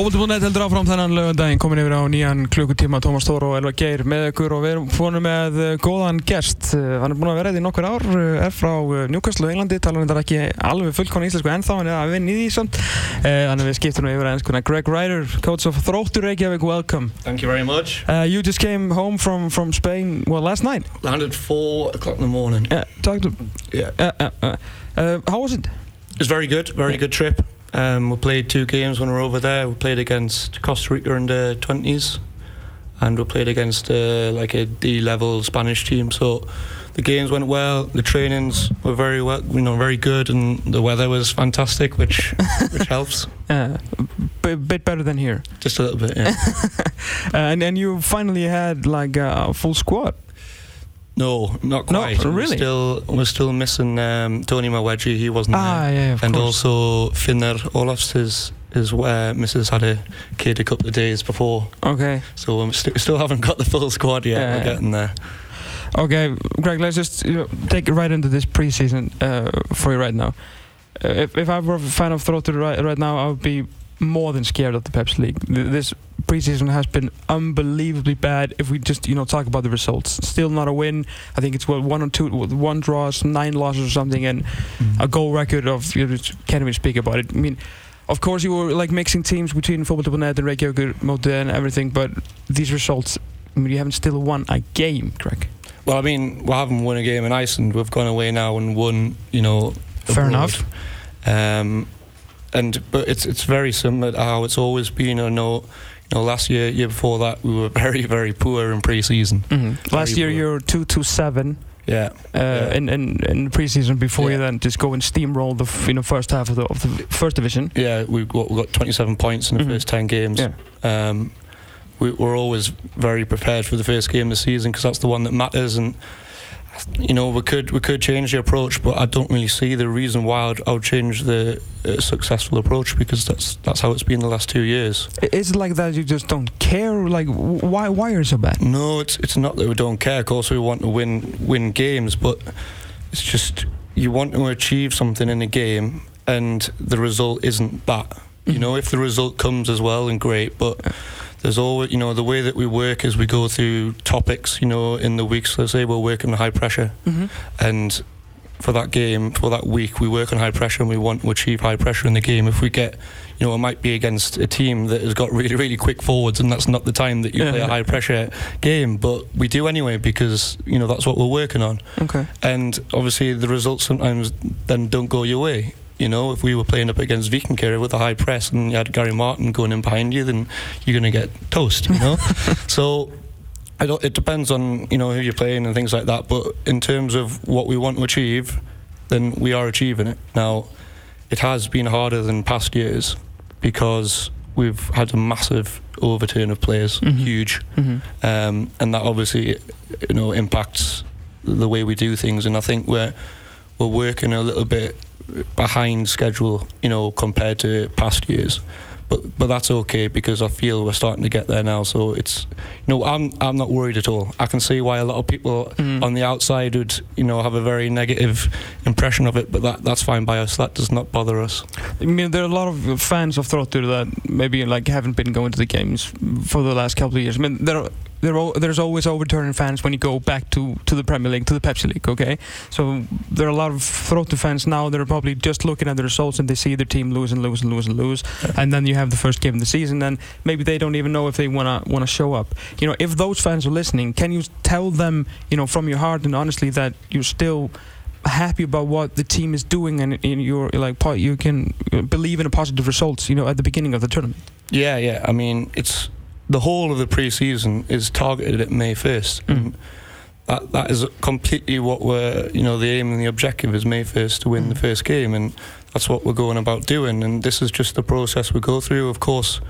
Fókvöldubunnet heldur áfram þennan lögundaginn komin yfir á nýjan klukkutíma Tómas Tóru og Elva Geir með ykkur og við erum fónu með eh, góðan gest. Hann er búinn að vera þetta í nokkur ár eh, er frá eh, Newcastle og Englandi talar þetta ekki alveg fullkona íslensku ennþá hann er að vinna í því samt. Þannig við skiptum nú yfir að Greg Ryder, coach of Þróttur Reykjavík, welcome. Thank you very much. Uh, You just came home from, from Spain, well last night. Landed 4 o'clock in the morning. Yeah, talk to Yeah. Uh, uh, How was it? It was very good, very good trip Um, we played two games when we were over there. We played against Costa Rica in the 20s, and we played against uh, like a D-level Spanish team. So the games went well. The trainings were very well, you know, very good, and the weather was fantastic, which which helps. Yeah, a bit better than here. Just a little bit, yeah. uh, and and you finally had like a full squad. No, not quite. No, really. We're still, we're still missing um, Tonny Mawejje. He wasn't ah, there. yeah, and course. also Finner Olafs, his his uh, missus had a kid a couple of days before. Okay. So we st still haven't got the full squad yet. Yeah. We're getting there. Okay, Gregg, let's just you know, take it right into this preseason uh, for you right now. Uh, if, if I were a fan of Throtter right, right now, I would be more than scared of the Pepsi League. This preseason has been unbelievably bad. If we just you know talk about the results, still not a win. I think it's what one or two, one draws, nine losses or something, and mm. a goal record of you know, can't even speak about it. I mean. Of course, you were like mixing teams between Fótbolti.net and Reykjavik Mode and everything, but these results, I mean, you haven't still won a game, Gregg. Well, I mean, we haven't won a game in Iceland. We've gone away now and won, you know. Fair enough. Um, and but it's it's very similar to how it's always been. I know, you know, last year, year before that, we were very very poor in pre-season. Mm-hmm. Last year, you were two to seven. Yeah. Uh, yeah. In, in in the preseason before yeah. you then just go and steamroll the f- you know first half of the of the first division. Yeah, we got we got 27 points in the Mhm. first 10 games. Yeah. Um, we, we're always very prepared for the first game of the season because that's the one that matters. And you know, we could we could change the approach, but I don't really see the reason why I'd, I would change the uh, successful approach because that's that's how it's been the last two years. Is it like that you just don't care? Like why why are you so bad? No, it's it's not that we don't care. Of course, we want to win win games, but it's just you want to achieve something in a game, and the result isn't that. You Mhm. know, if the result comes as well, and great. But there's always, you know, the way that we work is we go through topics. You know, in the weeks, let's say we're working high pressure, Mm-hmm. and for that game, for that week, we work on high pressure and we want to achieve high pressure in the game. If we get, you know, it might be against a team that has got really, really quick forwards, and that's not the time that you play a high pressure game, but we do anyway because, you know, that's what we're working on. Okay. And obviously, the results sometimes then don't go your way. You know, if we were playing up against Vikingur with a high press and you had Gary Martin going in behind you, then you're going to get toast, you know? so I don't, it depends on, you know, who you're playing and things like that. But in terms of what we want to achieve, then we are achieving it. Now, it has been harder than past years because we've had a massive overturn of players, Mhm. huge Mm-hmm. um, and that obviously you know impacts the way we do things. And I think we're we're working a little bit behind schedule, you know, compared to past years. But but that's okay because I feel we're starting to get there now. So it's you know I'm I'm not worried at all. I can see why a lot of people Mm. on the outside would you know have a very negative impression of it, but that that's fine by us. That does not bother us. I mean, there are a lot of fans of Throtter that maybe like haven't been going to the games for the last couple of years. I mean, there are, there's always overturning fans when you go back to, to the Premier League, to the Pepsi League. Okay, so there are a lot of Throtter fans now that are probably just looking at the results and they see their team lose and lose and lose and lose, and then you have the first game of the season, and maybe they don't even know if they wanna wanna show up. You know, if those fans are listening, can you tell them, you know, from your heart and honestly that you're still happy about what the team is doing and in your like you can uh, believe in a positive results you know at the beginning of the tournament Yeah, yeah. I mean, it's the whole of the pre-season is targeted at May 1st. Mm. And that that is completely what we're, you know, the aim and the objective is May 1st to win the Mm. first game, and that's what we're going about doing. And this is just the process we go through. Of course,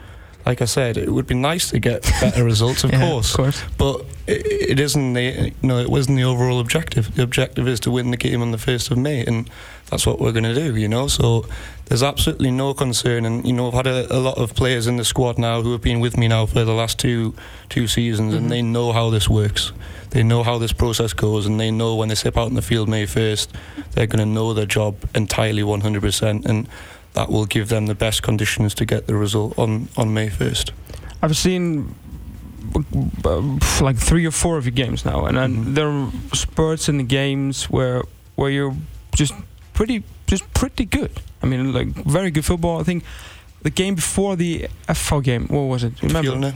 like I said, it would be nice to get better results, of Yeah, course, of course but it, it isn't the, you know, it wasn't the overall objective. The objective is to win the game on the 1st of May, and that's what we're going to do, you know. So there's absolutely no concern, and you know I've had a, a lot of players in the squad now who have been with me now for the last two two seasons, Mhm. and they know how this works. They know how this process goes, and they know when they step out in the field May first, they're going to know their job entirely 100%, and that will give them the best conditions to get the result on on May first. I've seen uh, like three or four of your games now, and Mhm. there are spurts in the games where where you're just pretty just pretty good. I mean, like very good football. I think the game before the FV game, what was it? Remember? Fjölnir.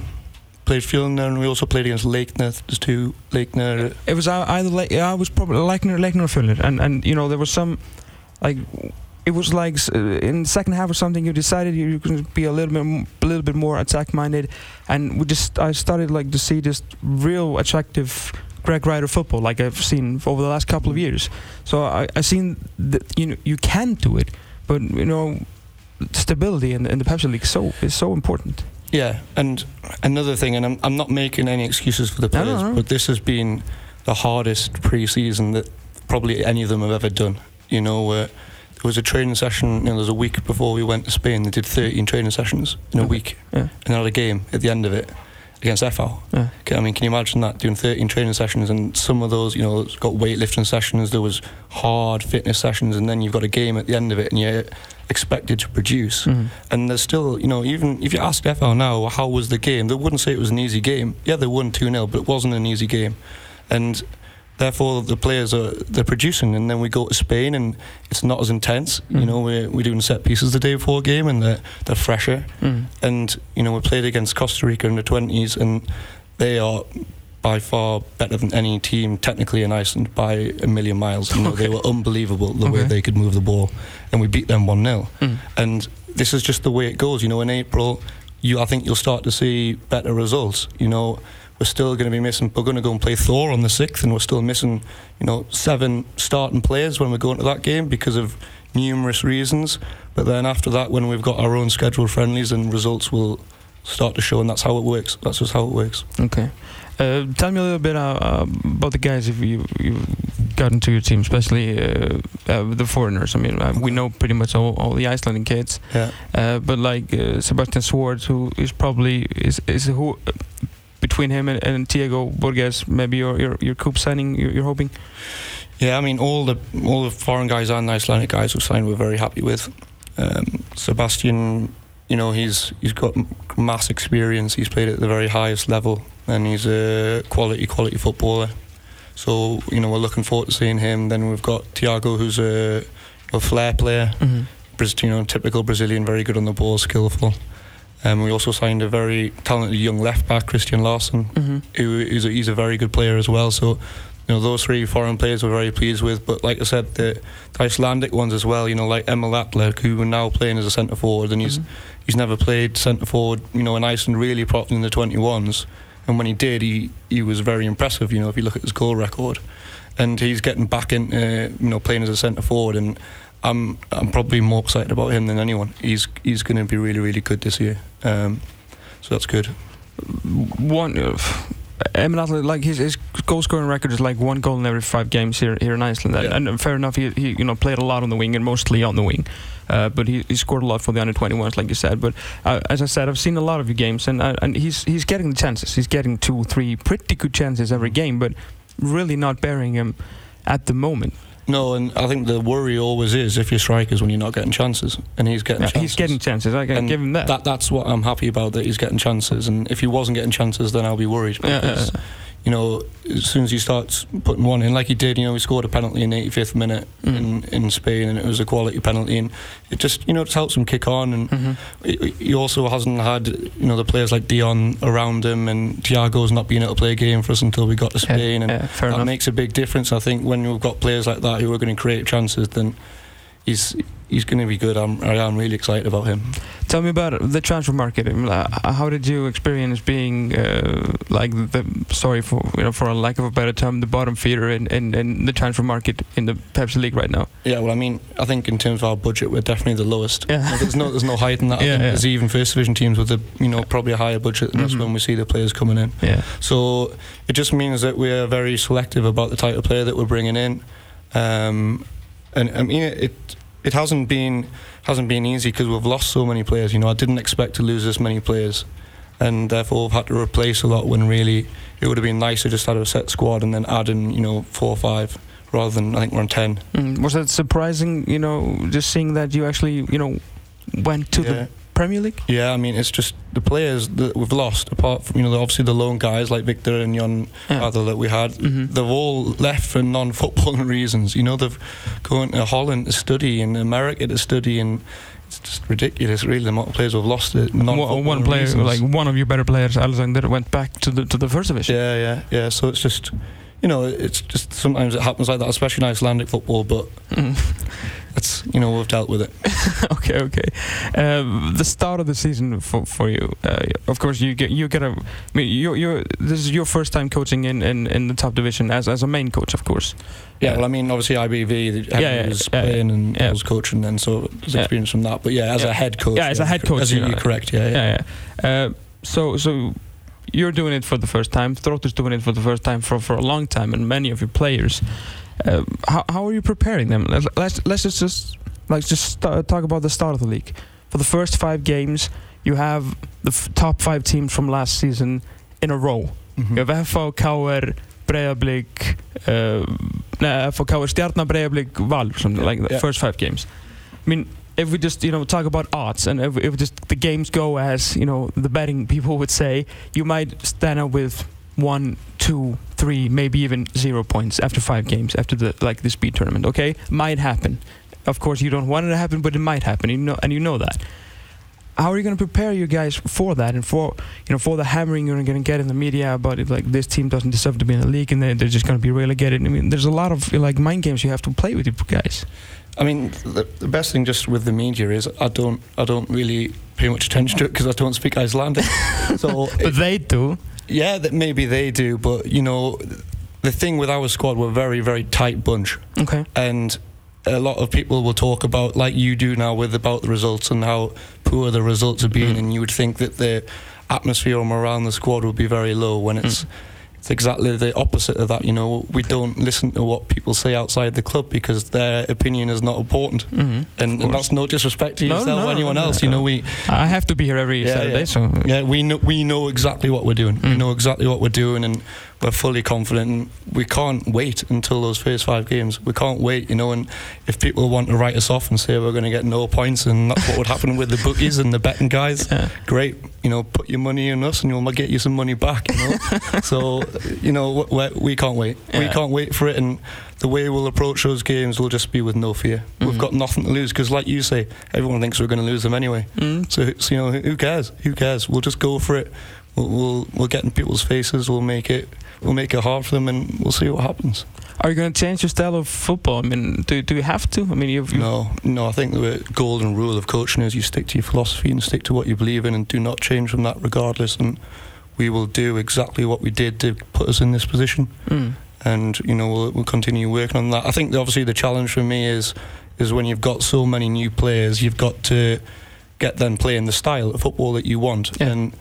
Played Fjölnir and we also played against Leiknir. There's two Leiknir. It was either like I was probably Leiknir, Leiknir or Fuller, and and you know there was some like it was like uh, in the second half or something you decided you to be a little bit a little bit more attack minded, and we just I started like to see this real attractive Gregg Ryder football like I've seen over the last couple of years. So I I seen that you know you can do it, but you know stability in, in the Pepsi League so is so important. Yeah, and another thing, and I'm, I'm not making any excuses for the No, no, players, no. but this has been the hardest pre-season that probably any of them have ever done. You know, uh, there was a training session. You know, there was a week before we went to Spain. They did 13 training sessions in a week, Yeah. and then had a game at the end of it against FL. Yeah. I mean, can you imagine that doing 13 training sessions and some of those, you know, it's got weightlifting sessions, there was hard fitness sessions, and then you've got a game at the end of it, and you're expected to produce. Mhm. And there's still, you know, even if you ask FL now, how was the game? They wouldn't say it was an easy game. Yeah, they won 2 0, but it wasn't an easy game. And therefore, the players are they're producing. And then we go to Spain, and it's not as intense. You Mhm. know, we're, we're doing set pieces the day before a game, and they're, they're fresher. Mhm. And, you know, we played against Costa Rica in the 20s, and they are by far better than any team technically in Iceland by a million miles. You know, they were unbelievable the way they could move the ball, and we beat them 1 0 Mhm. and this is just the way it goes. You know, in April, you I think you'll start to see better results. You know, we're still going to be missing. We're going to go and play Thor on the sixth, and we're still missing. You know, seven starting players when we go into that game because of numerous reasons. But then after that, when we've got our own scheduled friendlies, and results will start to show, and that's how it works. That's just how it works. Okay. Uh, tell me a little bit uh, uh, about the guys if you you got into your team, especially uh, uh, the foreigners. I mean, uh, we know pretty much all, all the Icelandic kids, Yeah. uh, but like uh, Sebastian Swartz, who is probably is is who between him and, and Thiago Borges, maybe your your your coup signing you're, you're hoping. Yeah, I mean all the all the foreign guys and the Icelandic guys who signed we're very happy with. Um, Sebastian, you know, he's he's got mass experience. He's played at the very highest level, and he's a quality quality footballer. So you know, we're looking forward to seeing him. Then we've got Tiago, who's a, a flair player. Mm-hmm. You know, typical Brazilian, very good on the ball, skillful. Um, we also signed a very talented young left back, Christian Larson, Mm-hmm. who is a, he's a very good player as well. So, you know, those three foreign players we're very pleased with. But like I said, the, the Icelandic ones as well. You know, like Emil Atli, who we're now playing as a centre forward, and he's he's never played centre forward. You know, in Iceland really properly in the twenty ones. And when he did, he he was very impressive. You know, if you look at his goal record, and he's getting back in, uh, you know, playing as a centre forward and. I'm I'm probably more excited about him than anyone. He's he's going to be really really good this year. Um, so that's good. One. Uh, Emil Atli, like his, his goal scoring record is like one goal in every five games here here in Iceland, and, Yeah. and fair enough, he, he you know played a lot on the wing and mostly on the wing, uh, but he, he scored a lot for the under 21s, like you said. But uh, as I said, I've seen a lot of your games, and uh, and he's he's getting the chances. He's getting two, three pretty good chances every game, but really not bearing him at the moment. No, and I think the worry always is if you're strikers when you're not getting chances, and he's getting Yeah, chances. he's getting chances. I can give him that. that. That's what I'm happy about that he's getting chances, and if he wasn't getting chances, then I'll be worried Yeah, because yeah, you know as soon as he starts putting one in, like he did, you know, he scored a penalty in the 85th minute Mm. in in Spain, and it was a quality penalty, and it just you know it just helps him kick on, and Mhm. he also hasn't had you know the players like Dion around him, and Thiago's not been able to play a game for us until we got to Yeah, Spain, and yeah, that enough. makes a big difference. I think when you've got players like that who are going to create chances, then he's he's going to be good. I'm I am really excited about him. Tell me about the transfer market. Mean, uh, How did you experience being uh, like the sorry for you know for a lack of a better term the bottom feeder in, in, in the transfer market in the Pepsi League right now? Yeah, well, I mean, I think in terms of our budget, we're definitely the lowest. Yeah. Like, there's no there's no hiding that. I Yeah, think yeah. There's even first division teams with a you know probably a higher budget than us Mhm. when we see the players coming in. Yeah. So it just means that we're very selective about the type of player that we're bringing in, um, and I mean it. It hasn't been hasn't been easy because we've lost so many players. You know, I didn't expect to lose this many players, and therefore we've had to replace a lot. When really it would have been nicer just to have a set squad and then add in you know four or five rather than I think we're on ten. Mm, was that surprising? You know, just seeing that you actually you know went to Yeah. the Premier League. Yeah, I mean, it's just the players that we've lost, apart from, you know, obviously the lone guys like Victor and Jon Yeah. Adler that we had, Mhm. they've all left for non footballing reasons. You know, they've gone to Holland to study and America to study, and it's just ridiculous, really, the amount of players we've lost it. One, one player, like one of your better players, Alexander, went back to the to the first division. Yeah, yeah, yeah. So it's just, you know, it's just sometimes it happens like that, especially in Icelandic football, but Mm. it's, you know, we've dealt with it. okay, okay. Um, the start of the season for for you, uh, of course, you get you get a. I mean, you you this is your first time coaching in, in, in the top division as as a main coach, of course. Yeah, Yeah. well, I mean, obviously IBV, Yeah, yeah, yeah, was yeah, playing and yeah. I was coaching then, so there's Yeah. experience from that. But yeah, as Yeah. a head coach. Yeah, as a head coach, As you, you know. you're correct, yeah, yeah. Yeah, yeah. Uh, so so you're doing it for the first time. Thrott's doing it for the first time for for a long time, and many of your players. Uh, how how are you preparing them? Let's let's, just just like just start, talk about the start of the league. For the first five games, you have the top five teams from last season in a row. Mhm. You have FH, KR, Breiðablik, uh, FH, KR, Stjarnan, Breiðablik, Val, something Yeah, like the yeah. first five games. I mean, if we just you know talk about odds and if, if just the games go as you know the betting people would say, you might stand up with one, two, three, maybe even zero points after five games after the like the speed tournament. Okay, might happen. Of course, you don't want it to happen, but it might happen. You know, and you know that. How are you going to prepare you guys for that and for you know for the hammering you're going to get in the media about it? Like this team doesn't deserve to be in the league and they're, they're just going to be relegated. I mean, there's a lot of like mind games you have to play with you guys. I mean, the, the best thing just with the media is I don't, I don't really pay much attention to it because I don't speak Icelandic. so But they do. yeah, that maybe they do, but you know, the thing with our squad, we're a very, very tight bunch, Okay. and a lot of people will talk about, like you do now, with about the results and how poor the results have been, Mm. and you would think that the atmosphere around the squad would be very low when it's. It's exactly the opposite of that. You know, we don't listen to what people say outside the club because their opinion is not important, Mm-hmm. and, and that's no disrespect to yourself no, or anyone else. no. You know, we I have to be here every Yeah, Saturday, yeah. so yeah, we know we know exactly what we're doing. We Mm. know exactly what we're doing, and we're fully confident. And we can't wait until those first five games. We can't wait, you know. And if people want to write us off and say we're going to get no points, and that's what would happen with the bookies and the betting guys, yeah. great. You know, put your money in us, and you'll get you some money back. You know. so, you know, we, we can't wait. We can't wait for it, and the way we'll approach those games will just be with no fear. Mhm. We've got nothing to lose because, like you say, everyone thinks we're going to lose them anyway. Mm. So, so you know, who cares? Who cares? We'll just go for it. We'll, we'll we'll get in people's faces. We'll make it we'll make it hard for them, and we'll see what happens. Are you going to change your style of football? I mean, do do you have to? I mean, you've, you've No, no. I think the golden rule of coaching is you stick to your philosophy and stick to what you believe in, and do not change from that, regardless. And we will do exactly what we did to put us in this position. Mm. and you know we'll, we'll continue working on that. I think obviously the challenge for me is is when you've got so many new players, you've got to get them playing the style of football that you want, Yeah. and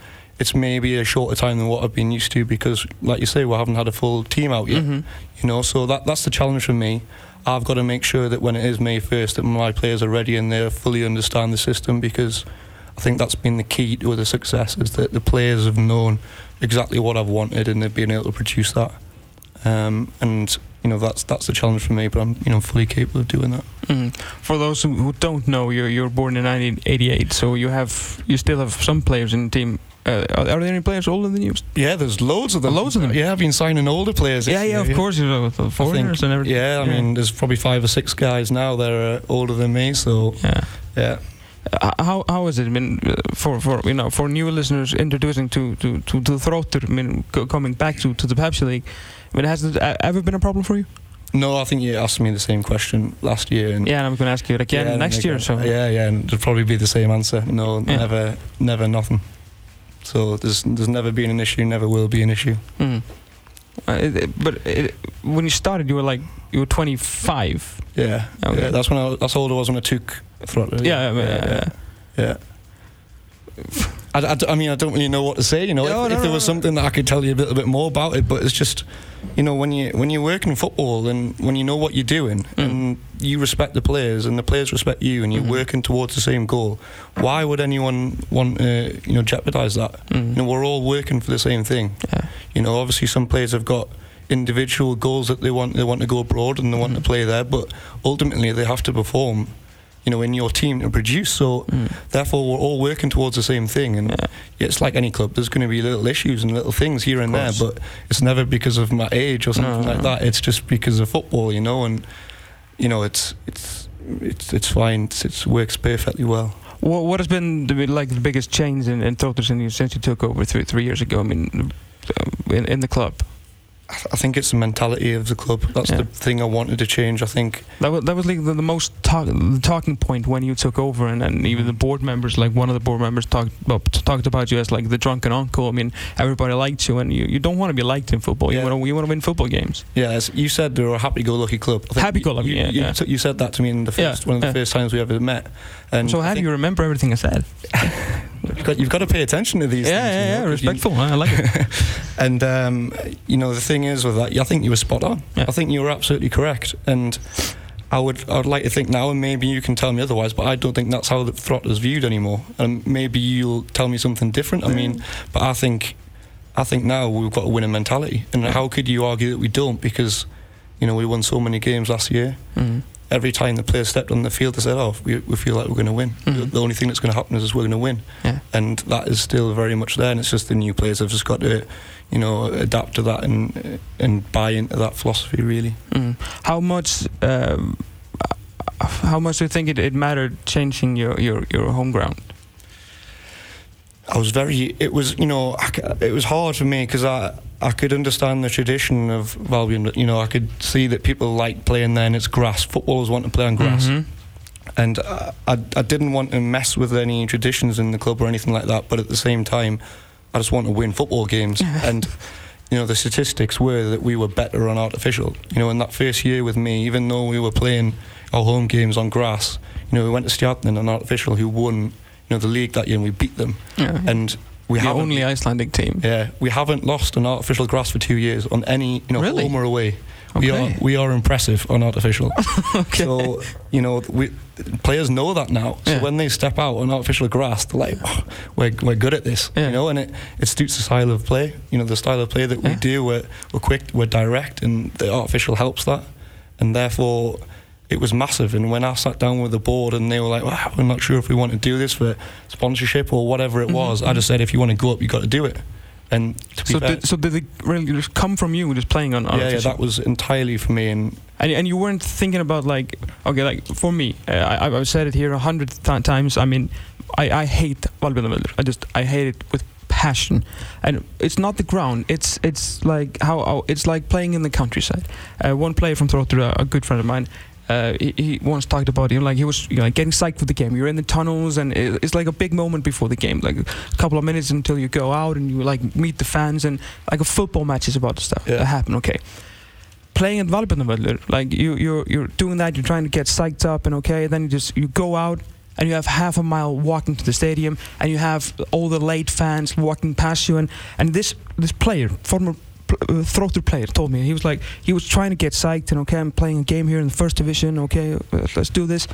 it's maybe a shorter time than what I've been used to because, like you say, we haven't had a full team out yet. Mhm. You know, so that that's the challenge for me. I've got to make sure that when it is May first, that my players are ready and they fully understand the system because I think that's been the key to the success is that the players have known exactly what I've wanted and they've been able to produce that. Um, and you know that's that's the challenge for me, but I'm you know fully capable of doing that. Mm. For those who, who don't know, you're you're born in 1988, so you have you still have some players in the team. Uh, are, there any players older than you? Yeah, there's loads of them. Loads of them. Yeah, I've been signing older players. Yeah, yeah, of course, you know, the foreigners think- and everything. Yeah, I mean, there's probably five or six guys now that are older than me. So yeah. yeah. Uh, how how is it? I mean, uh, for for you know, for new listeners introducing to to to, to Throtter, I mean, coming back to to the Pepsi League, I mean, has it uh, ever been a problem for you? No, I think you asked me the same question last year, and Yeah, and I'm going to ask you it again Yeah, next year. So yeah, yeah, and it'll probably be the same answer. No, Yeah. never, never, nothing. So there's there's never been an issue, never will be an issue. Mm. Uh, but it, when you started, you were like you were 25. Yeah, Okay. yeah that's when I, that's how old I was when I took throttle. Yeah, yeah, yeah. yeah. yeah. I, I I mean, I don't really know what to say. You know, No, if, no, if there no, was something that I could tell you a little bit more about it, but it's just, you know, when you when you work in football and when you know what you're doing Mm. and you respect the players and the players respect you and you're Mhm. working towards the same goal, why would anyone want to you know jeopardize that? Mm. You know, we're all working for the same thing. Yeah. You know, obviously some players have got individual goals that they want they want to go abroad and they want to Mhm. play there, but ultimately they have to perform you know, in your team to produce. So Mm. therefore, we're all working towards the same thing. And Yeah. it's like any club. There's going to be little issues and little things here and there, but it's never because of my age or something No, like no. that. It's just because of football, you know. And you know, it's it's it's it's fine. It's, it works perfectly well. What, what has been the, like the biggest change in, in Tottenham since you, took over three, three years ago? I mean, uh, in, in the club. I think it's the mentality of the club. That's Yeah. the thing I wanted to change. I think That was that was like the, the most talk, the talking point when you took over, and, and even the board members, like one of the board members talked well, t- talked about you as like the drunken uncle. I mean, everybody liked you, and you, you don't want to be liked in football. You want to you want to win football games. Yeah, you said they're a happy-go-lucky club. Happy-go-lucky, You, yeah, you, yeah. you said that to me in the Yeah, first one of the yeah. first times we ever met. And so how do you remember everything I said? You've got, you've got to pay attention to these yeah, things. yeah, you know, yeah, 'cause you- respectful. I like it. and um, you know the thing is with that, I think you were spot on. Yeah. I think you were absolutely correct. And I would, I would like to think now, and maybe you can tell me otherwise, but I don't think that's how the Throt is viewed anymore. And maybe you'll tell me something different. I mean, but I think, I think now we've got a winning mentality. And how could you argue that we don't? Because, you know, we won so many games last year. Mhm. Every time the players stepped on the field, they said, "Oh, we, we feel like we're going to win. The, Mhm. the only thing that's going to happen is we're going to win." Yeah. and that is still very much there. And it's just the new players have just got to, you know, adapt to that and and buy into that philosophy. Really, Mm. How much? Um, how much do you think it, it mattered changing your, your, your home ground? I was very. It was you know, I it was hard for me because I I could understand the tradition of Valbion. You know, I could see that people like playing there and it's grass. Footballers want to play on grass. Mhm. and uh, I, I didn't want to mess with any traditions in the club or anything like that. But at the same time, I just want to win football games. and you know, the statistics were that we were better on artificial. You know, in that first year with me, even though we were playing our home games on grass, you know, we went to Stjarnan on artificial, who won you know the league that year, and we beat them. Yeah. And we the only Icelandic team. yeah, we haven't lost on artificial grass for two years on any, you know, Really? home or away. We are we are impressive on artificial. Okay. So you know, we players know that now. So Yeah. when they step out on artificial grass, they're like, oh, "We're we're good at this," Yeah. you know. And it, it suits the style of play. You know, the style of play that we Yeah. do. We're we're quick, we're direct, and the artificial helps that. And therefore, it was massive. And when I sat down with the board and they were like, "Wow, we're not sure if we want to do this for sponsorship or whatever it Mhm, was," I just said, "If you want to go up, you've got to do it." And to be So fair, did, so did it really just come from you just playing on yeah, yeah, that was entirely for me. And And, and you weren't thinking about like okay like for me uh, I, I've said it here a hundred th- times I mean I, I hate Valbjarnarvöllur I just I hate it with passion and it's not the ground it's it's like how, how it's like playing in the countryside uh, one player from Throtter a, a good friend of mine uh, he, he once talked about you know, like he was you know, like getting psyched for the game. You're in the tunnels, and it, it's like a big moment before the game, like a couple of minutes until you go out and you like meet the fans, and like a football match is about to start Yeah. happen. Okay, playing at Valbjarnarvöllur, like you you're you're doing that, you're trying to get psyched up, and okay, then you just you go out and you have half a mile walking to the stadium, and you have all the late fans walking past you, and and this this player, former uh, Throtter player, told me he was like he was trying to get psyched, and okay, I'm playing a game here in the first division, okay, uh, let's do this,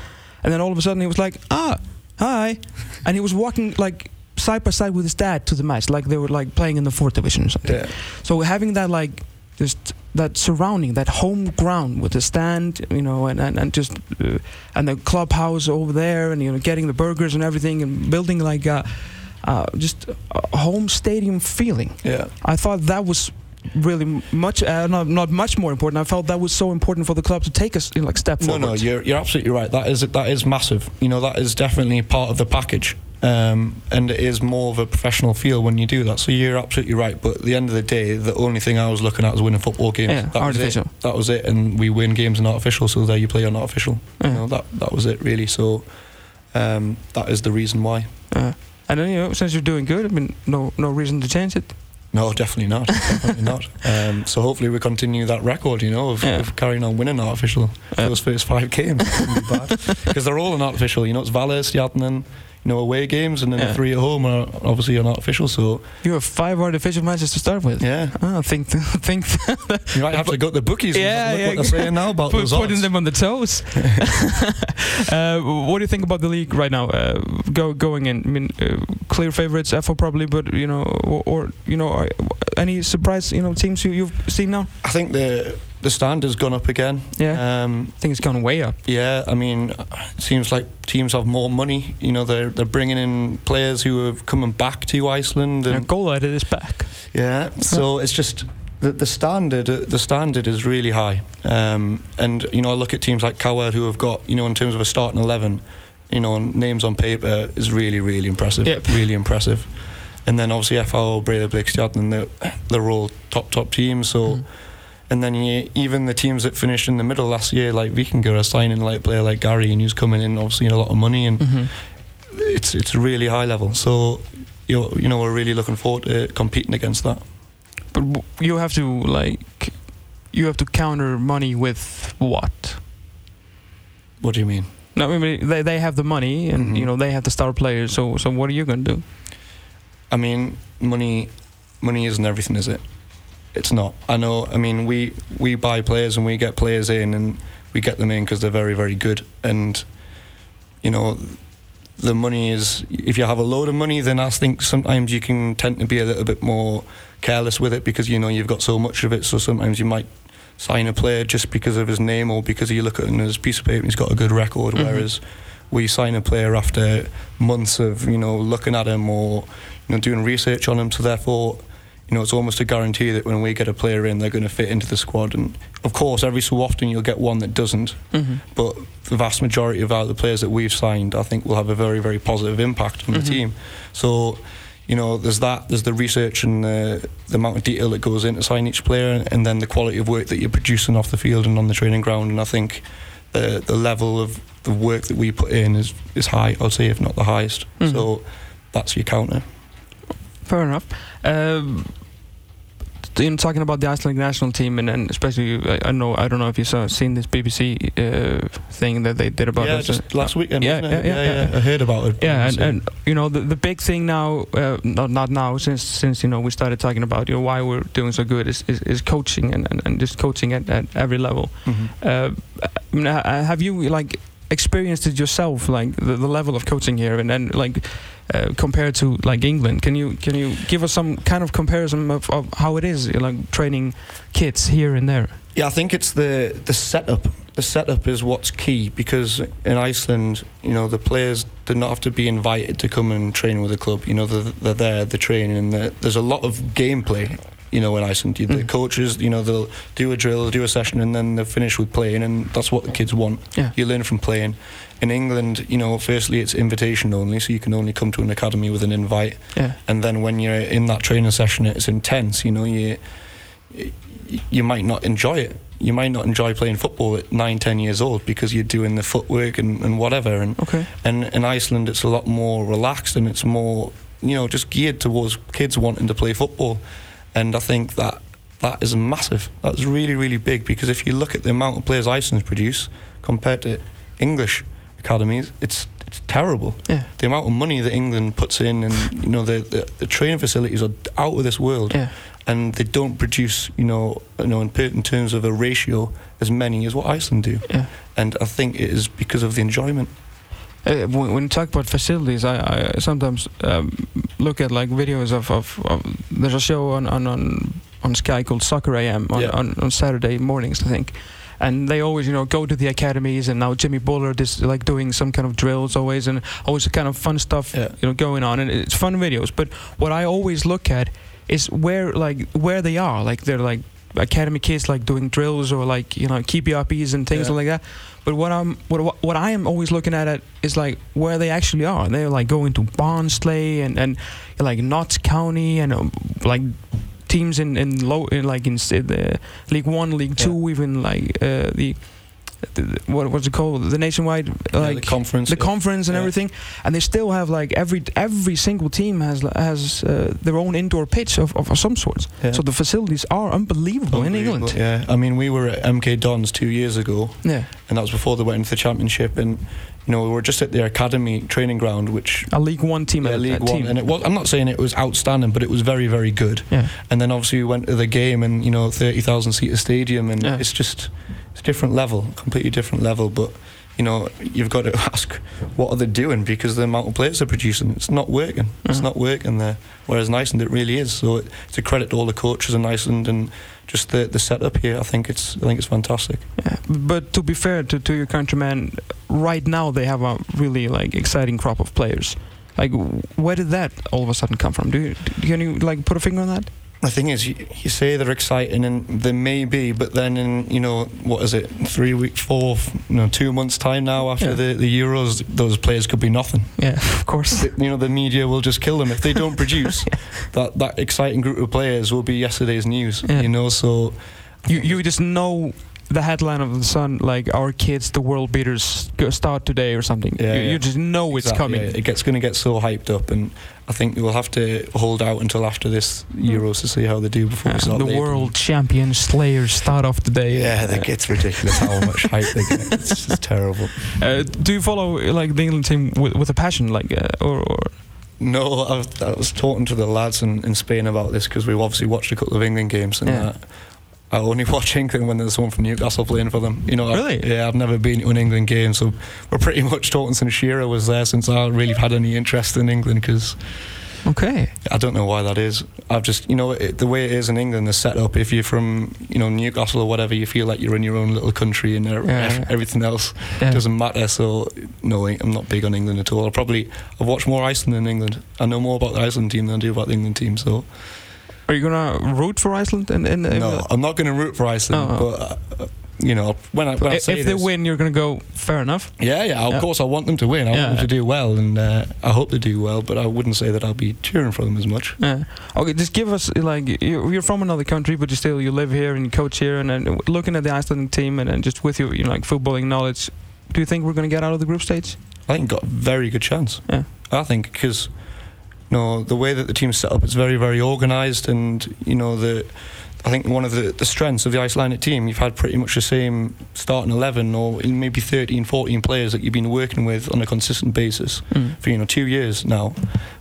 and then all of a sudden he was like, ah, hi, and he was walking like side by side with his dad to the match, like they were like playing in the fourth division or something. yeah, So having that like just that surrounding that home ground with the stand, you know, and and, and just uh, and the clubhouse over there, and you know, getting the burgers and everything, and building like a, uh, just a home stadium feeling. yeah. I thought that was really much uh, not not much more important. I felt that was so important for the club to take a you know, like step forward. No, no, you're you're absolutely right. That is that is massive. You know, that is definitely part of the package, um, and it is more of a professional feel when you do that. So you're absolutely right. But at the end of the day, the only thing I was looking at was winning football games. Yeah, that artificial. Was it. That was it, and we win games in artificial. So there you play on artificial. Yeah. You know, that that was it really. So um, that is the reason why. Uh, and then you know, since you're doing good, I mean, no no reason to change it. No, definitely not. definitely not. Um, so hopefully we continue that record, you know, of, Yeah. of carrying on winning artificial Yeah. those first five games. Because they're all an artificial, you know, it's Valles, Stjarnan, you know, away games, and then Yeah. the three at home are obviously are not official. So You have five artificial matches to start with. yeah, Ah, I think think you might have to go to the bookies. and Yeah, look yeah. what they're saying now about Put, those putting them on the toes. uh, what do you think about the league right now? Uh, go, going in, I mean, uh, clear favorites, FO probably, but you know, or, or you know, are, any surprise, you know, teams you, you've seen now? I think the the standard's gone up again. Yeah. Um, I think it's gone way up. yeah, I mean, it seems like teams have more money. You know, they're they're bringing in players who are coming back to Iceland, And and goal at it is back. yeah. So it's just the the standard. The standard is really high. Um, and you know, I look at teams like Coward who have got you know in terms of a starting eleven, you know, names on paper is really really impressive. Yep. Really impressive. And then obviously FAO, Breiðablik, Stjarnan, they're, they're all top top teams. So. Mhm. And then you, even the teams that finished in the middle last year, like Vikingur, are signing like player like Gary, and he's coming in obviously in a lot of money, and hmm it's it's really high level. So you know, you know we're really looking forward to competing against that. But you have to like, you have to counter money with what? What do you mean? No, I mean they they have the money and Mhm. you know they have the star players. So so what are you gonna do? I mean, money money isn't everything, is it? It's not. I know. I mean, we we buy players and we get players in, and we get them in because they're very very good. And you know, the money is. If you have a load of money, then I think sometimes you can tend to be a little bit more careless with it because you know you've got so much of it. So sometimes you might sign a player just because of his name or because you look at him as a piece of paper and he's got a good record, Mhm. whereas we sign a player after months of you know looking at him or you know doing research on him. So therefore, you know it's almost a guarantee that when we get a player in, they're going to fit into the squad. And of course, every so often you'll get one that doesn't. hmm But the vast majority of the players that we've signed, I think, will have a very very positive impact on Mhm. the team. So. You know, there's that. There's the research and the, the amount of detail that goes into signing each player, and then the quality of work that you're producing off the field and on the training ground. And I think the the level of the work that we put in is is high. I'd say, if not the highest. Mhm. So that's your counter. Fair enough. Um, you know, talking about the Icelandic national team, and, and especially, I, I know, I don't know if you saw seen this BBC uh, thing that they did about yeah, us. just last weekend. yeah, it? yeah, yeah, yeah. I heard about it. Yeah, and, and you know the, the big thing now, uh, not not now, since since you know we started talking about you know why we're doing so good is is, is coaching and, and, and just coaching at, at every level. Mhm. Uh, I mean, have you like experienced it yourself, like the, the level of coaching here, and then like uh, compared to like England? Can you can you give us some kind of comparison of, of how it is like training kids here and there? Yeah, I think it's the the setup. The setup is what's key because in Iceland, you know, the players do not have to be invited to come and train with the club. You know, they're, they're there, they're training, and they're- there's a lot of gameplay. You know, in Iceland, the Mm. coaches, you know, they'll do a drill, do a session, and then they're finished with playing, and that's what the kids want. Yeah. You learn from playing. In England, you know, firstly it's invitation only, so you can only come to an academy with an invite Yeah. and then when you're in that training session it's intense you know you you might not enjoy it you might not enjoy playing football at 9 10 years old because you're doing the footwork and, and whatever and Okay. and in Iceland it's a lot more relaxed and it's more you know just geared towards kids wanting to play football and I think that that is massive that's really really big because if you look at the amount of players Iceland produce compared to English academies it's it's terrible Yeah. the amount of money that England puts in, and you know the, the, the training facilities are out of this world, Yeah. and they don't produce, you know, you know, in, per- in terms of a ratio, as many as what Iceland do. Yeah. And I think it is because of the enjoyment. Uh, when, when you talk about facilities, I, I sometimes um, look at like videos of, of, of there's a show on on, on, on Sky called Soccer AM on, Yeah. on, on Saturday mornings, I think. And they always, you know, go to the academies, and now Jimmy Bullard is like doing some kind of drills always, and always kind of fun stuff, Yeah. you know, going on, and it's fun videos. But what I always look at is where like where they are, like they're like academy kids like doing drills or like you know keep uppies and things Yeah. like that. But what I'm what what- I am always looking at it is like where they actually are. They're like going to Barnsley and and like Notts County and um, like teams in in low in like in the League One, League Two, even like uh, the what what's it called the nationwide Yeah, like the conference. the yeah. conference and Yeah. everything, and they still have like every every single team has has uh, their own indoor pitch of, of, some sorts Yeah. So the facilities are unbelievable, in England. Yeah, I mean, we were at MK Dons two years ago, Yeah, and that was before they went into the championship. And you know, we were just at their academy training ground, which a League One team. yeah, at- League One, team. and it was. I'm not saying it was outstanding, but it was very, very good. yeah, And then obviously we went to the game, and you know, thirty thousand seater stadium, and Yeah. it's just it's a different level, completely different level. But you know, you've got to ask what are they doing because the amount of players they're producing, it's not working. It's Mhm. not working there. Whereas in Iceland, it really is. So it's a credit to all the coaches in Iceland and just the the setup here. I think it's I think it's fantastic. Yeah. But to be fair to, to your countrymen, right now they have a really like exciting crop of players. Like, where did that all of a sudden come from? Do you, can you like put a finger on that? The thing is, you, you say they're exciting, and they may be, but then in you know what is it, three weeks, four, you know, two months time now after Yeah. the, the Euros, those players could be nothing. Yeah, of course. you know the media will just kill them if they don't produce. that that exciting group of players will be yesterday's news. Yeah. You know, so You you just know the headline of the Sun, like our kids, the world beaters, start today or something. Yeah, you, yeah. you just know it's coming. yeah, it gets going to get so hyped up, and I think we'll have to hold out until after this Euros to see how they do before we start. the world champion Slayers start off today. Yeah, that gets ridiculous how much hype they get. It's just terrible. Uh, do you follow like the England team with, with a passion, like, uh, or, or No, I, I was talking to the lads in, in Spain about this because we've obviously watched a couple of England games, and Yeah. I only watch England when there's someone from Newcastle playing for them. You know, I- Really? yeah, I've never been to an England game, so we're pretty much talking since Shearer was there since I really had any interest in England because okay? I don't know why that is. I've just, you know, it, the way it is in England, the setup. If you're from, you know, Newcastle or whatever, you feel like you're in your own little country, and uh, yeah. everything else Yeah. doesn't matter. So no, I'm not big on England at all. I probably I've watched more Iceland than England. I know more about the Iceland team than I do about the England team. So Are you gonna root for Iceland? And, and no, I'm not going to root for Iceland. Oh. But uh, you know, when I, when I if, say if they this- win, you're gonna go. Fair enough. yeah, yeah, of Yeah. course I want them to win. I Yeah. want them to do well, and uh, I hope they do well. But I wouldn't say that I'll be cheering for them as much. Yeah. Okay, just give us like you- you're from another country, but you still you live here and you coach here, and then looking at the Icelandic team, and then just with your you know, like footballing knowledge, do you think we're gonna get out of the group stage? I think got a very good chance. Yeah. I think because you know the way that the team's set up, it's very very organised, and you know the. I think one of the, the strengths of the Icelandic team, you've had pretty much the same starting 11 or maybe 13, 14 players that you've been working with on a consistent basis Mm. for, you know, two years now.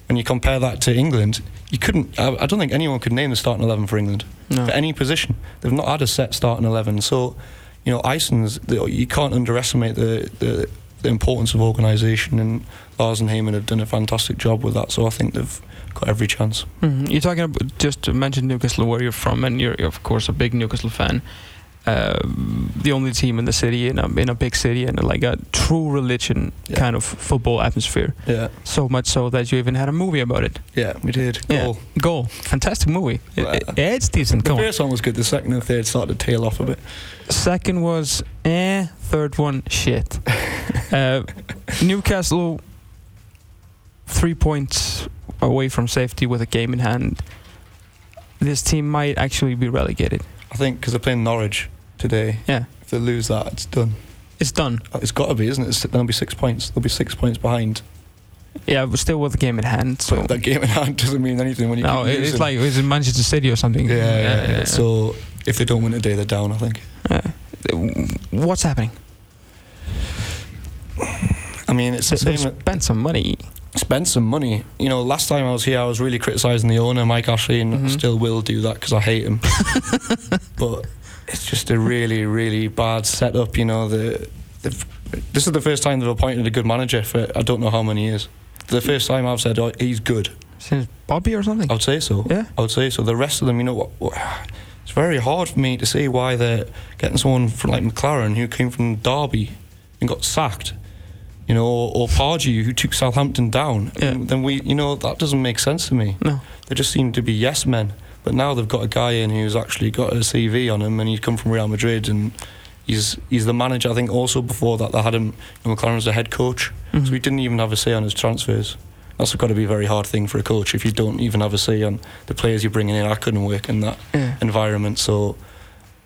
When you compare that to England, you couldn't, I, I don't think anyone could name the starting 11 for England No. for any position. They've not had a set starting 11. So, you know, Iceland's, you can't underestimate the, the, the importance of organisation, and Lars and Heimir have done a fantastic job with that. So I think they've got every chance. Mhm. You're talking about just to mention Newcastle, where you're from, and you're of course a big Newcastle fan. Uh, the only team in the city, in a, in a big city, and like a true religion Yeah. kind of football atmosphere. Yeah, So much so that you even had a movie about it. yeah, we did. Yeah. Goal. Goal, fantastic movie. It- Well, it- yeah, it's decent. The Come on. first one was good. The second and third started to tail off a bit. Second was eh. Third one shit. uh, Newcastle three points away from safety with a game in hand. This team might actually be relegated. I think because they're playing Norwich today. Yeah, If they lose that, it's done. it's done. It's got to be, isn't it? It's, there'll be six points. They'll be six points behind. Yeah, but still with the game in hand. So But that game in hand doesn't mean anything when you no, it's losing. like it's in Manchester City or something. yeah, yeah, yeah. Uh, So if they don't win today, they're down. I think. uh, what's happening? I mean, it's the They same. spent some money. Spend some money. You know, last time I was here, I was really criticising the owner, Mike Ashley, and I Mhm. still will do that because I hate him. but it's just a really, really bad setup. You know, the, the this is the first time they've appointed a good manager for I don't know how many years. The first time I've said oh, he's good. Since Bobby or something. I would say so. Yeah. I would say so. The rest of them, you know, what, what, it's very hard for me to see why they're getting someone from like McClaren who came from Derby and got sacked. You know, or, or Pardew who took Southampton down. Yeah. And then we, you know, that doesn't make sense to me. No. They just seem to be yes men. But now they've got a guy in who's actually got a CV on him, and he's come from Real Madrid, and he's he's the manager. I think also before that they had him. You know, McClaren was the head coach, Mhm. so he didn't even have a say on his transfers. That's got to be a very hard thing for a coach if you don't even have a say on the players you're bringing in. I couldn't work in that Yeah. environment, so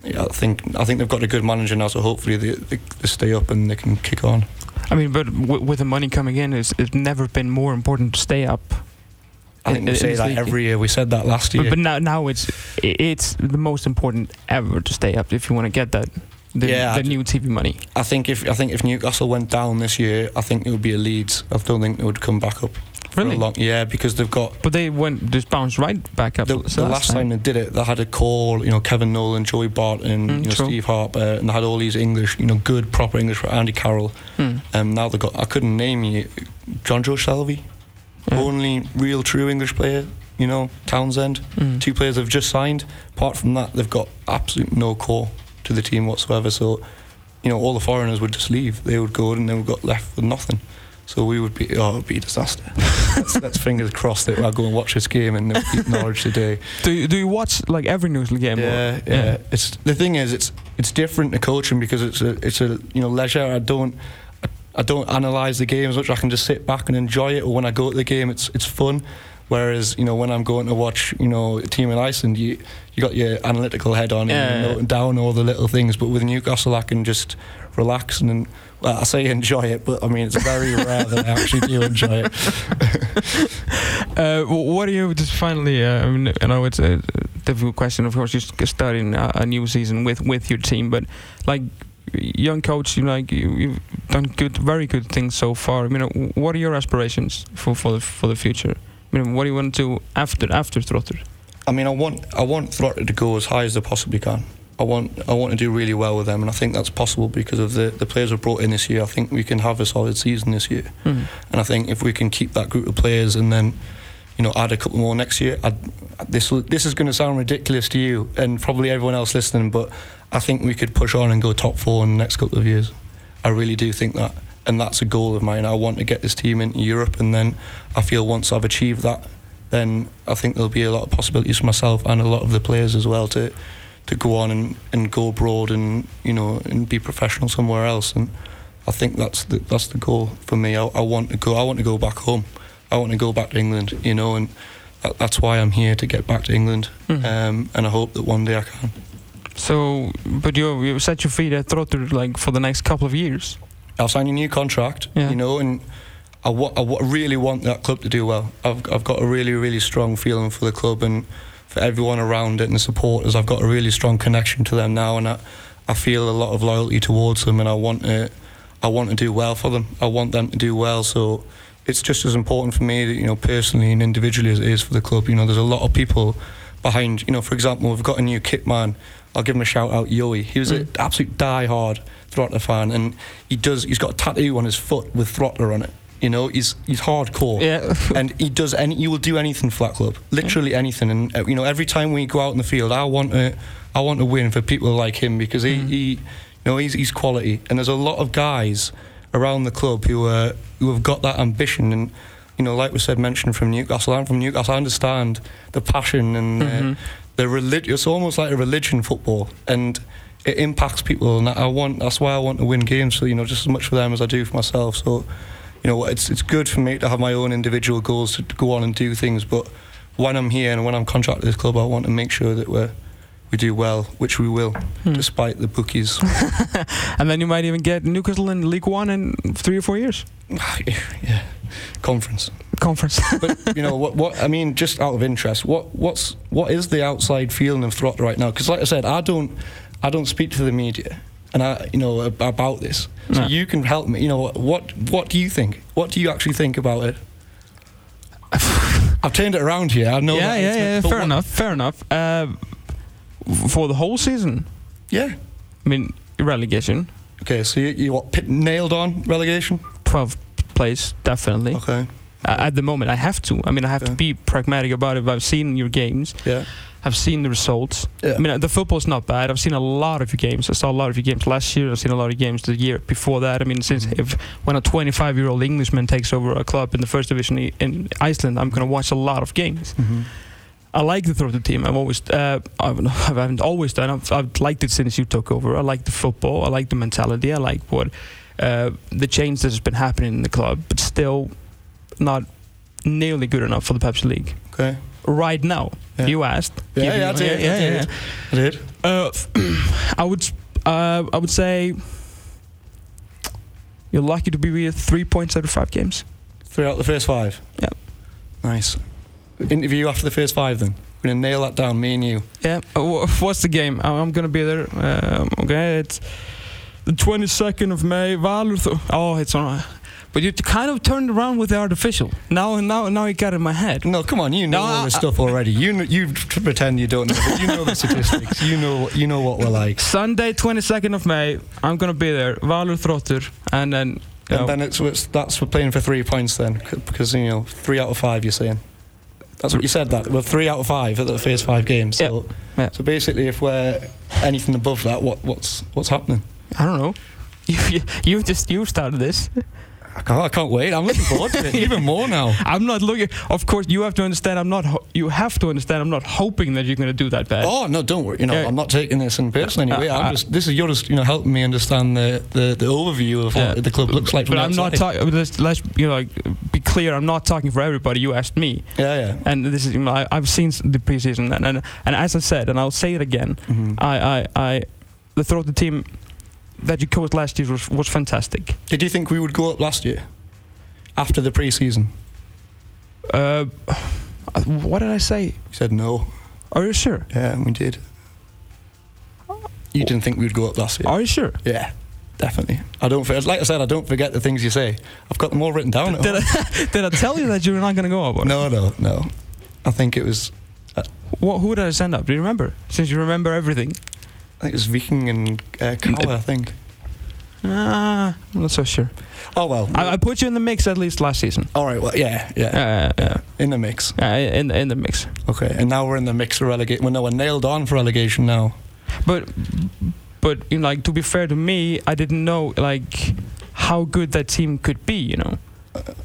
yeah, I think I think they've got a good manager now. So hopefully they, they, they stay up and they can kick on. I mean, but w- with the money coming in, it's, it's never been more important to stay up. I think in- we say that league. every year. We said that last year. But, but now, now it's it's the most important ever to stay up if you want to get that the, Yeah, the new TV money. I think if I think if Newcastle went down this year, I think it would be a Leeds. I don't think they would come back up. Really? long. Yeah, because they've got But they went just bounced right back up. the, the last time they did it, they had a call, you know, Kevin Nolan, Joey Barton, Mm, you know. Steve Harper, and they had all these English, you know, good proper English for Andy Carroll. Hmm. Um, now they've got, I couldn't name you, Jonjo Shelvey, Yeah. only real true English player, you know, Townsend. Hmm. Two players have just signed. Apart from that, they've got absolute no core to the team whatsoever. So, you know, all the foreigners would just leave. They would go and they would got left with nothing. So we would be, oh, it would be a disaster. let's, let's fingers crossed that I'll go and watch this game and they'll beat Norwich today. Do you, do you watch like every Newcastle game? or- Yeah, yeah, It's the thing is, it's it's different to coaching because it's a it's a you know leisure. I don't I, don't analyze the game as much. I can just sit back and enjoy it. Or when I go to the game, it's it's fun. Whereas you know when I'm going to watch you know a team in Iceland, you you got your analytical head on Yeah, and you're noting down all the little things. But with Newcastle, I can just relax and. and well, I say enjoy it, but I mean it's very rare that I actually do enjoy it. Uh, what do you just finally? Uh, I mean, I know it's a difficult question. Of course, you're starting a, a new season with with your team, but like young coach, you like you, you've done good, very good things so far. I mean, what are your aspirations for for the for the future? I mean, what do you want to do after after Þróttur? I mean, I want I want Þróttur to go as high as they possibly can. I want I want to do really well with them, and I think that's possible because of the the players we've brought in this year. I think we can have a solid season this year, Mhm. and I think if we can keep that group of players and then, you know, add a couple more next year, I'd, this this is going to sound ridiculous to you and probably everyone else listening, but I think we could push on and go top four in the next couple of years. I really do think that, and that's a goal of mine. I want to get this team into Europe, and then I feel once I've achieved that, then I think there'll be a lot of possibilities for myself and a lot of the players as well to to go on and, and go abroad and you know and be professional somewhere else. And I think that's the that's the goal for me. I, I want to go. I want to go back home. I want to go back to England. You know, and that, that's why I'm here to get back to England. Mhm. Um, and I hope that one day I can. So, but you you set your feet uh, at Þróttur like for the next couple of years. I'll sign a new contract, Yeah. you know, and I, wa- I wa- really want that club to do well. I've, I've got a really, really strong feeling for the club and for everyone around it and the supporters. I've got a really strong connection to them now, and I, I feel a lot of loyalty towards them, and I want to, I want to do well for them. I want them to do well, so it's just as important for me, you know, personally and individually as it is for the club. You know, there's a lot of people behind. You know, for example, we've got a new kit man. I'll give him a shout out, Yoey. He was an Mm. absolute die-hard Þróttur fan, and he does. He's got a tattoo on his foot with Þróttur on it. You know, he's he's hardcore, Yeah. and he does any. He will do anything for that club, literally anything. And uh, you know, every time we go out in the field, I want to, I want to win for people like him because he, Mhm. he you know, he's he's quality. And there's a lot of guys around the club who are who have got that ambition and. You know, like we said, mentioned from Newcastle. I'm from Newcastle. I understand the passion and uh, Mhm. The religion. It's almost like a religion football, and it impacts people. And I want that's why I want to win games. So you know, just as much for them as I do for myself. So you know, it's it's good for me to have my own individual goals to, go on and do things. But when I'm here and when I'm contracted to this club, I want to make sure that we we do well, which we will, Hmm. despite the bookies. and then you might even get Newcastle in League One in three or four years. yeah, conference. Conference. but you know what? What I mean, just out of interest, what what's what is the outside feeling of Þróttur right now? Because like I said, I don't I don't speak to the media, and I you know about this. So No. you can help me. You know what what do you think? What do you actually think about it? I've turned it around here. I know. yeah, that yeah, yeah. Fair what- enough. Fair enough. Uh, for the whole season, Yeah. I mean relegation, Okay. So you, you what, nailed on relegation? twelve place, definitely. Okay. Uh, at the moment, I have to. I mean, I have to be pragmatic about it. I've seen your games. Yeah. I've seen the results. Yeah. I mean, the football's not bad. I've seen a lot of your games. I saw a lot of your games last year. I've seen a lot of games the year before that. I mean, since Mhm. if when a 25-year-old Englishman takes over a club in the first division in Iceland, I'm going to watch a lot of games. Mhm. I like the Þróttur team. I've always, uh, I've, I haven't always done. I've, I've liked it since you took over. I like the football. I like the mentality. I like what uh, the change that has been happening in the club, but still not nearly good enough for the Pepsi League Okay. right now. Yeah. You asked. Yeah, yeah, I you- yeah, did. yeah. I did. Uh, I would, uh, I would say you're lucky to be with three points out of five games. Three out of the first five. Yeah. Nice. Interview after the first five then. We're gonna nail that down, me and you. Yeah. Uh, what's the game? I'm, I'm gonna be there. Um, okay, it's the 22nd of May. Valur. Oh, it's on. But you kind of turned around with the artificial. Now, now, now you got it in my head. No, come on, you know No, all I- this stuff already. You kn- you pretend you don't know, but you know the statistics. You know you know what we're like. Sunday, 22nd of May, I'm gonna be there. Valur Þróttur, and then. you know, And then it's, it's that's we're playing for three points then, because you know three out of five. You're saying that's what you said. That we're three out of five at the first five games. So Yeah. so basically, if we're anything above that, what what's what's happening? I don't know. You, you, you just you started this. I can't, I can't wait. I'm looking forward to it even more now. I'm not looking. Of course, you have to understand. I'm not. Ho- you have to understand. I'm not hoping that you're gonna do that bad. Oh no, don't worry. You know, Yeah. I'm not taking this in person anyway. Uh, I'm just this is you're just you know helping me understand the the, the overview of Yeah. what the club looks like. From but I'm not talking. Let's, let's you know like be clear. I'm not talking for everybody. You asked me, Yeah, yeah. and this is. You know, I, I've seen the preseason, and, and and as I said, and I'll say it again. Mhm. I I I the throw the team that you coached last year was was fantastic. Did you think we would go up last year after the pre-season? Uh, what did I say? You said no. Are you sure? Yeah, we did. You didn't think we'd go up last year? Are you sure? Yeah, definitely. I don't. Like I said, I don't forget the things you say. I've got them all written down. Did. I, did I tell you that you were not going to go up? No, no, no. I think it was. What, who did I send up? Do you remember? Since you remember everything. I think it was Viking and uh, I think. Ah, I'm not so sure. Oh well. I, I put you in the mix at least last season. all right. Well, yeah, yeah, Uh, yeah, in the mix. yeah, in the in the mix. Okay, and now we're in the mix for relegation. Well, no, we're nailed on for relegation now. But but you know, like to be fair to me, I didn't know like how good that team could be. You know.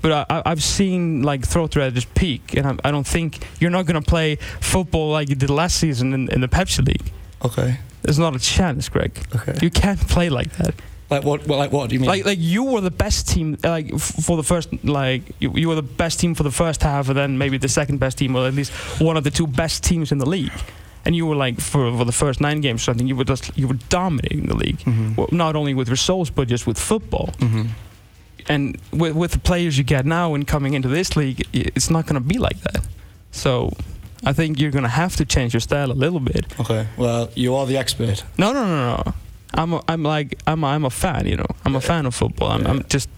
But I, I've seen like throat at just peak, and I, I don't think you're not gonna play football like you did last season in, in the Pepsi League. Okay. There's not a chance, Gregg. Okay. You can't play like that. like what? Well, like what do you mean? Like like you were the best team like f- for the first like you, you were the best team for the first half and then maybe the second best team or at least one of the two best teams in the league. And you were like for, for the first nine games or something you were just you were dominating the league. Mhm. Well, not only with results but just with football. Mhm. And with with the players you get now and coming into this league, it's not going to be like that. So I think you're going to have to change your style a little bit. Okay. Well, you are the expert. No, no, no, no. I'm a, I'm like I'm a, I'm a fan, you know. I'm a fan of football. I'm, I'm just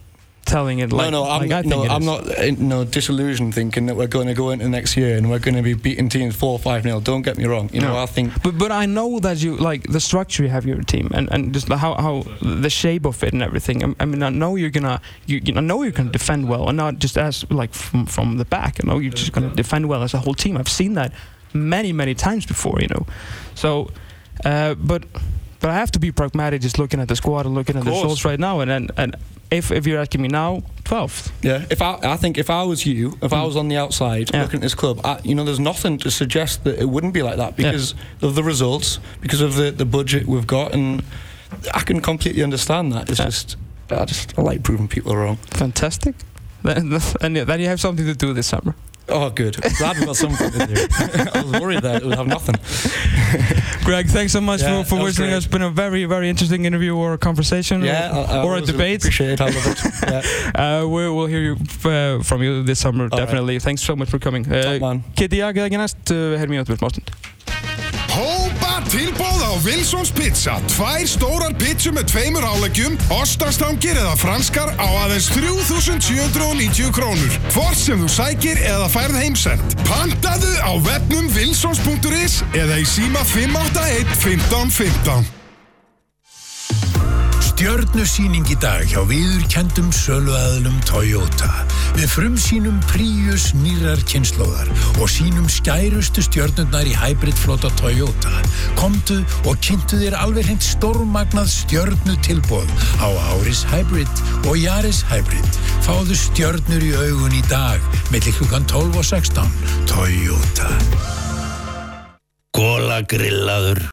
telling it like no, no, I'm, like no, I'm not uh, no disillusioned thinking that we're going to go into next year and we're going to be beating teams four or five nil. Don't get me wrong. You know, I think But but I know that you like the structure you have your team and, and just how how the shape of it and everything. I, I mean I know you're gonna you, you know, I know you're gonna defend well and not just as like from from the back. I know you're just gonna defend well as a whole team. I've seen that many many times before. You know, so uh, but. But I have to be pragmatic, just looking at the squad and looking at the results right now. And and, and if, if you're asking me now, 12th. yeah. If I I think if I was you, if I was on the outside Mm. Yeah. looking at this club, I, you know, there's nothing to suggest that it wouldn't be like that because of the results, because of the the budget we've got, and I can completely understand that. It's Yeah. just I just I like proving people wrong. Fantastic. Then, and then you have something to do this summer. Oh, good. Glad we got something to do. I was worried that it would have nothing. Gregg, thanks so much Yeah, for, for that was visiting great. us. It's been a very, very interesting interview or a conversation Yeah, or, I, I or a debate. Appreciate it. I love it. Yeah. Uh, we, we'll hear you uh, from you this summer, All right. definitely. Thanks so much for coming. Top Uh, man. Kitty, jag er næst uh, her mínútur smá Hópa tilbóð á Wilsons Pizza. Tvær stórar pizzu með tveimur áleggjum Ostastangir eða franskar á aðeins 3790 krónur. Hvort sem þú sækir eða færð heimsend. Pantaðu á webnum wilsons.is eða í síma 581 1515 Stjörnusýning í dag hjá viðurkendum söluæðlum Toyota. Við frumsýnum Prius nýrar kynnslóðar og sýnum skærustu stjörnurnar í hybridflota Toyota. Komdu og kynntu þér alveg hreint stórmagnað stjörnutilbóð á Áris Hybrid og Yaris Hybrid. Fáðu stjörnur í augun í dag millir klukkan 12 og 16. Toyota. Góla grillaður